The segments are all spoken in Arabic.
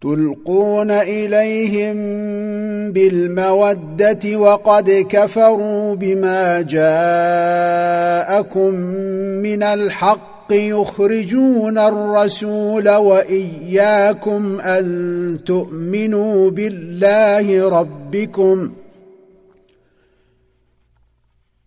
تلقون إليهم بالمودة وقد كفروا بما جاءكم من الحق يخرجون الرسول وإياكم أن تؤمنوا بالله ربكم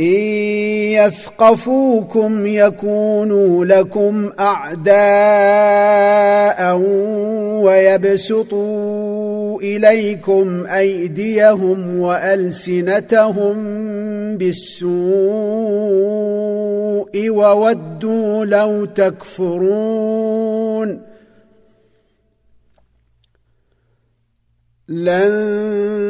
إن يثقفوكم يكونوا لكم أعداء ويبسطوا إليكم أيديهم وألسنتهم بالسوء وودوا لو تكفرون لن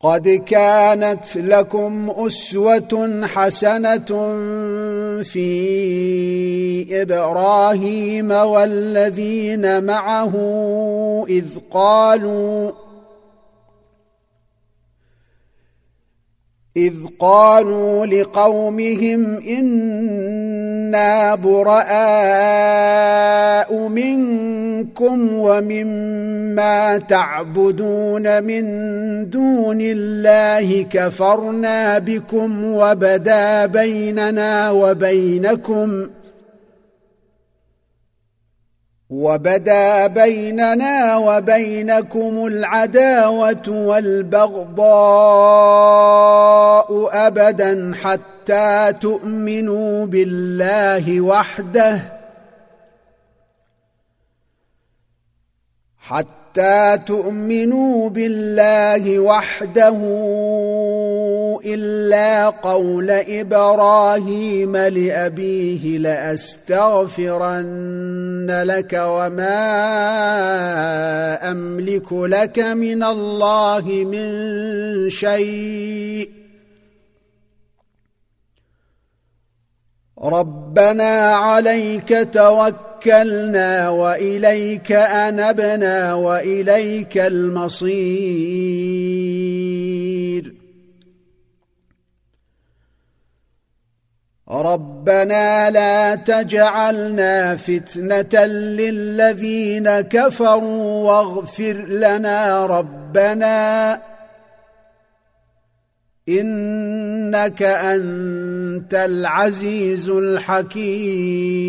قد كانت لكم أسوة حسنة في إبراهيم والذين معه إذ قالوا إذ قالوا لقومهم إنا براء منكم ومما تعبدون من دون الله كفرنا بكم وبدا بيننا وبينكم وبدا بيننا وبينكم العداوة والبغضاء أبدا حتى تؤمنوا بالله وحده حتى تؤمنوا بالله وحده. إلا قول إبراهيم لأبيه لأستغفرن لك وما أملك لك من الله من شيء. ربنا عليك توكلنا وإليك أنبنا وإليك المصير. ربنا لا تجعلنا فتنة للذين كفروا واغفر لنا ربنا إنك أنت العزيز الحكيم.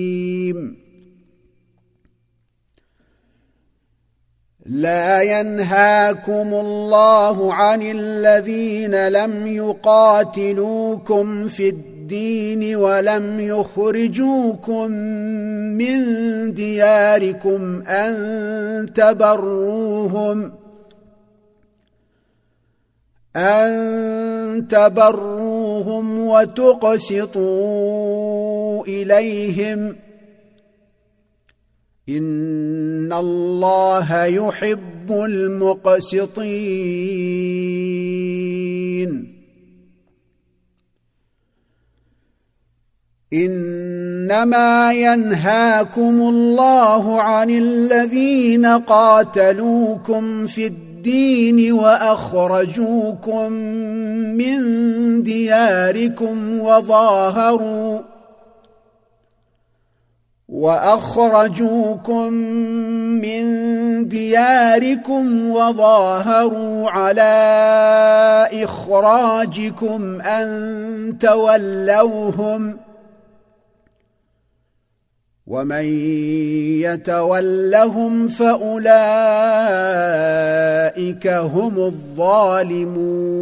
لا ينهاكم الله عن الذين لم يقاتلوكم في الدين ولم يخرجوكم من دياركم أن تبروهم أن تبروهم وتقسطوا إليهم ان الله يحب المقسطين. انما ينهاكم الله عن الذين قاتلوكم في الدين واخرجوكم من دياركم وظاهروا وأخرجوكم من دياركم وظاهروا على إخراجكم أن تولوهم ومن يتولهم فأولئك هم الظالمون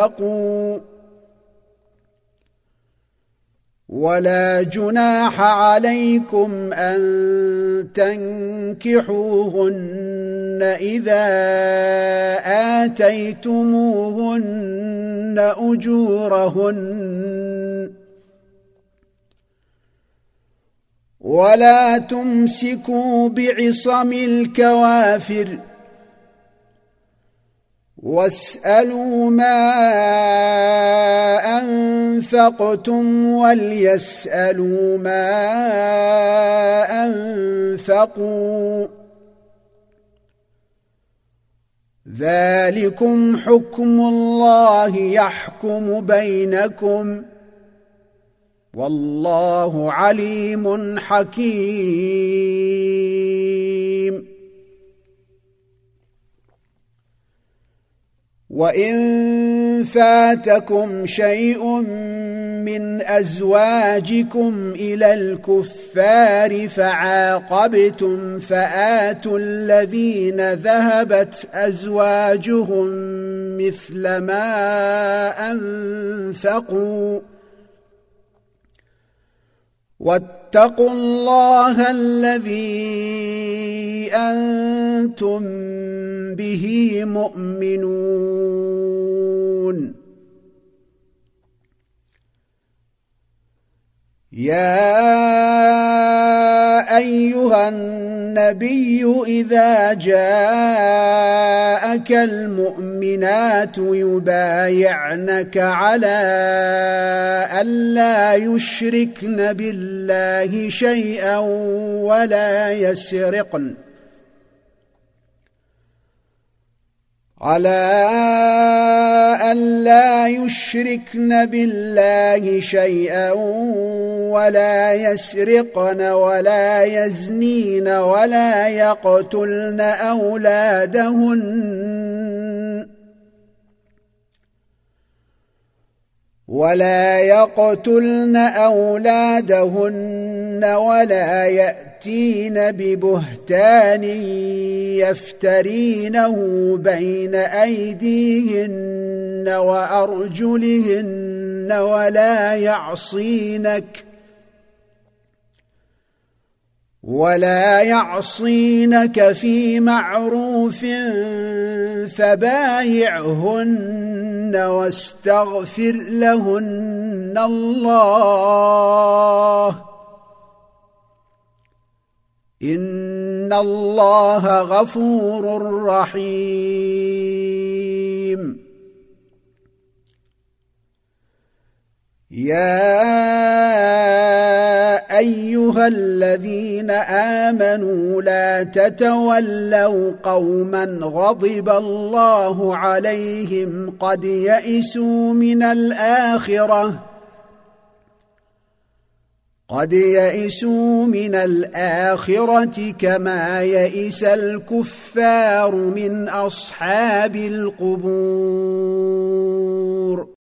انفقوا ولا جناح عليكم أن تنكحوهن إذا آتيتموهن أجورهن ولا تمسكوا بعصم الكوافر واسألوا ما أنفقتم وليسألوا ما أنفقوا. ذلكم حكم الله يحكم بينكم. والله عليم حكيم. وان فاتكم شيء من ازواجكم إلى الكفار فعاقبتم فاتوا الذين ذهبت ازواجهم مثل ما انفقوا واتقوا الله الذي أنتم به مؤمنون يا أيها النبي إذا جاءك المؤمنات يبايعنك على ألا يشركن بالله شيئا ولا يسرقن. على أن لا يشركن بالله شيئا ولا يسرقن ولا يزنين ولا يقتلن أولادهن ولا يقتلن أولادهن ولا يأتين يأتين ببهتان يفترينه بين أيديهن وأرجلهن ولا يعصينك ولا يعصينك في معروف فبايعهن واستغفر لهن الله ان الله غفور رحيم. يا ايها الذين امنوا لا تتولوا قوما غضب الله عليهم قد يئسوا من الاخره قد يئسوا من الآخرة كما يئس الكفار من أصحاب القبور.